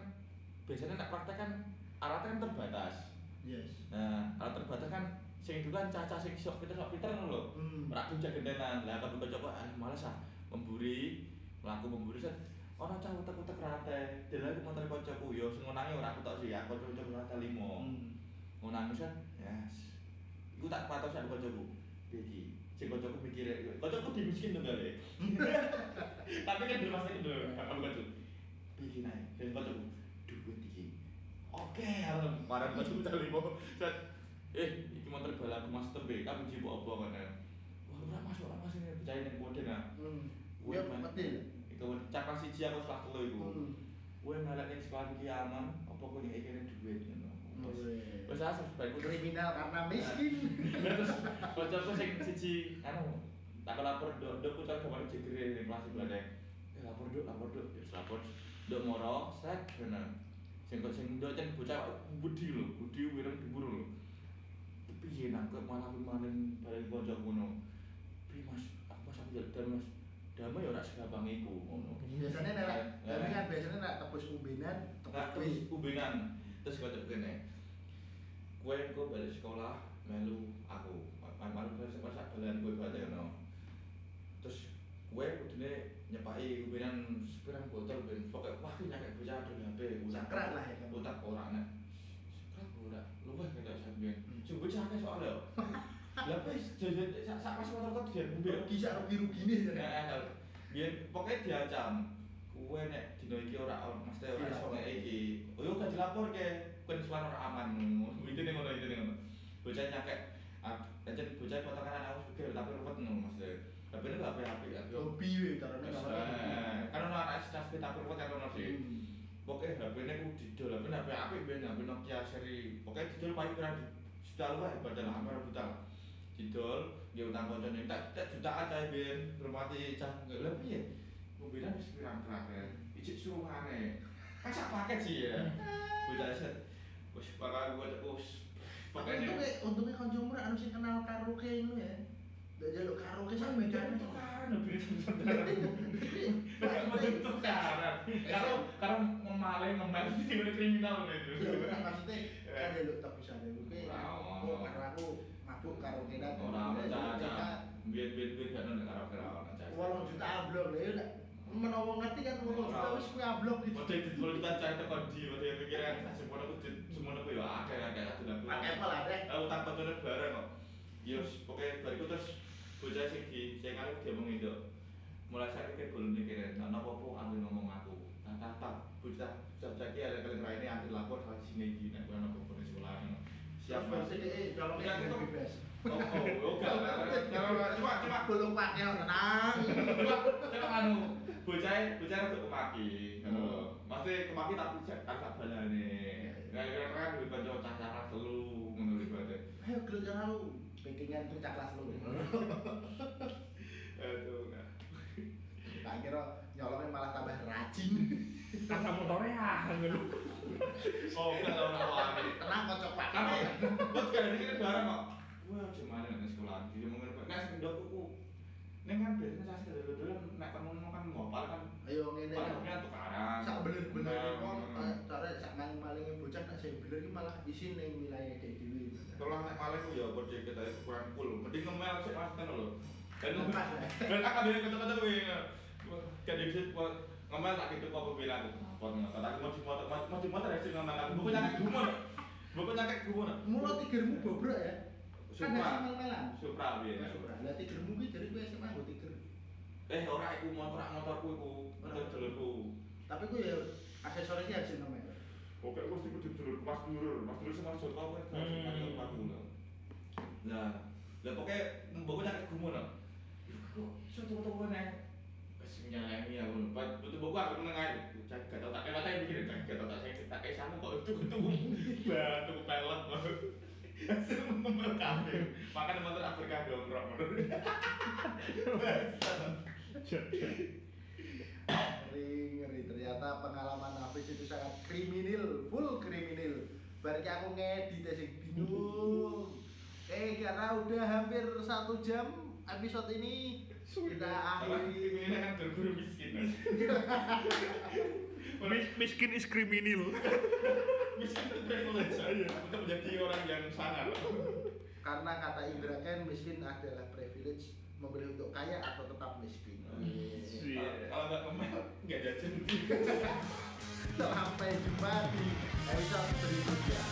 biasanya nek praktek kan alatnya kan terbatas. Yes. Nah, alat terbatas kan sing dulu kan caca sing sok pinter sok pinter lho. Hmm. Ora bisa gendenan. Lah kabeh kocok ah males ah memburi, mlaku memburi set. Ono cah utek-utek rate, delok motor kocokku yo sing ngonangi ora aku tok sih, aku kocok rate limo. Hmm. Ngonangi set. Yes. Iku tak patos sak kocokku. Iki sing kocokku mikir kocokku dimiskin to gale. Tapi kan di masa itu aku kocok. Iki naik, dan kocokku duit iki. Oke, alam parah kocokku tak limo. Eh, iki motor balaku master B, kamu jibo apa kan? Wah, ora masuk ora masuk percaya ning kode nah. Hmm. Wih, Ya betul. Iku cakap siji aku kelas telu iku. Hmm. Kowe melek ning sekolah iki aman, apa kowe kene duit ngono. Wes Wih. wes asal sebaikku terus Kriminal karena miskin. terus kocokku sing siji anu tak lapor dok dok putar kemarin jegere ning kelas sebelah deh. Eh lapor dok lapor dok, ya lapor dok moro set bener. sing kok sing ndok jan bocah budi lho budi wireng dhuwur lho piye kok malah manen bareng kanca ngono piye mas aku pas ambil dan mas damai ya ora segampang iku ngono. Biasanya nek tapi kan biasanya nek tebus umbenan tebus hubungan terus kau cek kene kue kau balik sekolah melu aku malu balik sekolah sak bulan kue balik no terus kue kudune nyepai hubungan sepirang botol ben pokoknya wah aku nyakek bocah ada HP Sakrat lah ya. kan. utak orang nek. Sakrat ora luwih kita sampeyan. Bocah akeh soalnya lah wis jajan sak sak pas motor kok dia mobil rugi sak rugi rugi nih Nah, biar pokoknya diancam kue nek dino iki ora ora- mesti ora iso nek iki oh yo gak dilapor ke kuen selan ora aman. Itu ning ngono itu ning ngono. Bocah nyakek ah aja bocah potongan aku juga tapi ruwet ngono mesti tapi ini gak apa-apa ya hobi we carane Eh, karena ono anak cas kita ruwet kan ono sih Hmm. pokoknya HP ini aku didol HP HP apik ben HP Nokia seri pokoknya didol paling kurang sudah lupa ya padahal hampir buta didol dia utang koncone tak tak juta aja ben rumati cah enggak lebih ya mobilnya wis pirang terakhir ijik suruhane sak paket sih ya bocah set wis bakal gua tepus untungnya, untungnya konsumer anu sing kenal karaoke itu ya. Udah jaluk karaoke sama kan. tukaran, lebih Jangan tukaran. Kalau kalau memalai memel itu kriminal Ya itu. maksudnya kan jaluk tebusan ya. Oke. Ora. Oh karena aku mabuk karaoke dan Orang caca, biar biar biar gak nol karo karo caca. Walau juta ablok ya udah. Menawa ngerti kan walau juta wis kuwi ablok gitu. Model di kalau kita cari tekan di, model pikiran semua aku semua aku ya akeh akeh aku nggak Pakai apa lah koncone bareng kok. Yus, pokoknya bariku terus bocah sing di sing dia itu. Mulai saat ini belum mikirin, nah nopo apa ambil ngomong aku. Nah, tak bocah bocah ki ada kalian ini anti lapor hal sini gini, gue nopo pun sekolah. Siap Siapa sih eh kalau Ya, kita bebas. Oh, oh. Cuma cuma belum pakai tenang. Cuma cuma anu bocah bocah untuk kemaki. Mesti kemaki tapi cek kakak balane. Gara-gara kan duwe kanca cah-cah telu ngono ribete. Ayo gelut yang lalu. Pekingan tuh caklas lu. Aduh. Tak kira nyolongnya malah tambah rajin. Kata motornya ya, ngono. Oh, tau nawani. Tenang kocok pak. Kamu, buat kalian ini kan bareng kok. Wah, cuma ada nang sekolah. Jadi mau ngerti. Nah, sing ndok kuku. Neng kan biasanya saya sudah dulu nek kan ngomong kan ngopal kan. Ayo ngene. Paling punya tukaran. Sak bener-bener Nah, kon hmm. cara sak maling-maling bocah nek sing bener iki malah isin ning wilayah dhek dhewe. Kalau nek ku ya bocah kita kurang cool. Mending ngemel sih mas kan lho. Dan dan akan dia gue kan dia buat ngemel tak gitu kok bilang apa nggak kata mau di motor mau di motor ya sih ngemel aku bukan nyakit gumon bukan nyakit gumon Mulut tigermu bobrok ya. Kan Supra. mel-melan. Supra biar Lah tigermu ki dari SMA nggo tiger. eh ora iku motor motorku iku motor dulurku Tapi ku ya aksesorisnya harus nomor. Oke, aku sih di dulur pas dulur, mas dulur sama Joko Hmm. kan kan aku lah. Lah, lah pokoknya mbok nyakit gumon lah. Kok satu foto nek wis nyalangi aku lupa butuh buku aku menengai gak tau tak kayak tadi bikin gak tau tak saya tak kayak sama kok itu itu batu pelek Ngomel kafe makan motor Afrika dongkrok Ngeri ngeri ternyata pengalaman Hafiz itu sangat kriminal, full kriminal. Berarti aku ngedit sing bingung. Eh karena udah hampir satu jam episode ini kita akhiri. ini kan miskin Mis- miskin is criminal. miskin itu privilege Iya. untuk menjadi orang yang sangat Karena kata Indra Ken miskin adalah privilege memilih untuk kaya atau tetap miskin. Iya. kalau nggak ngomel nggak jajan Sampai jumpa di episode berikutnya.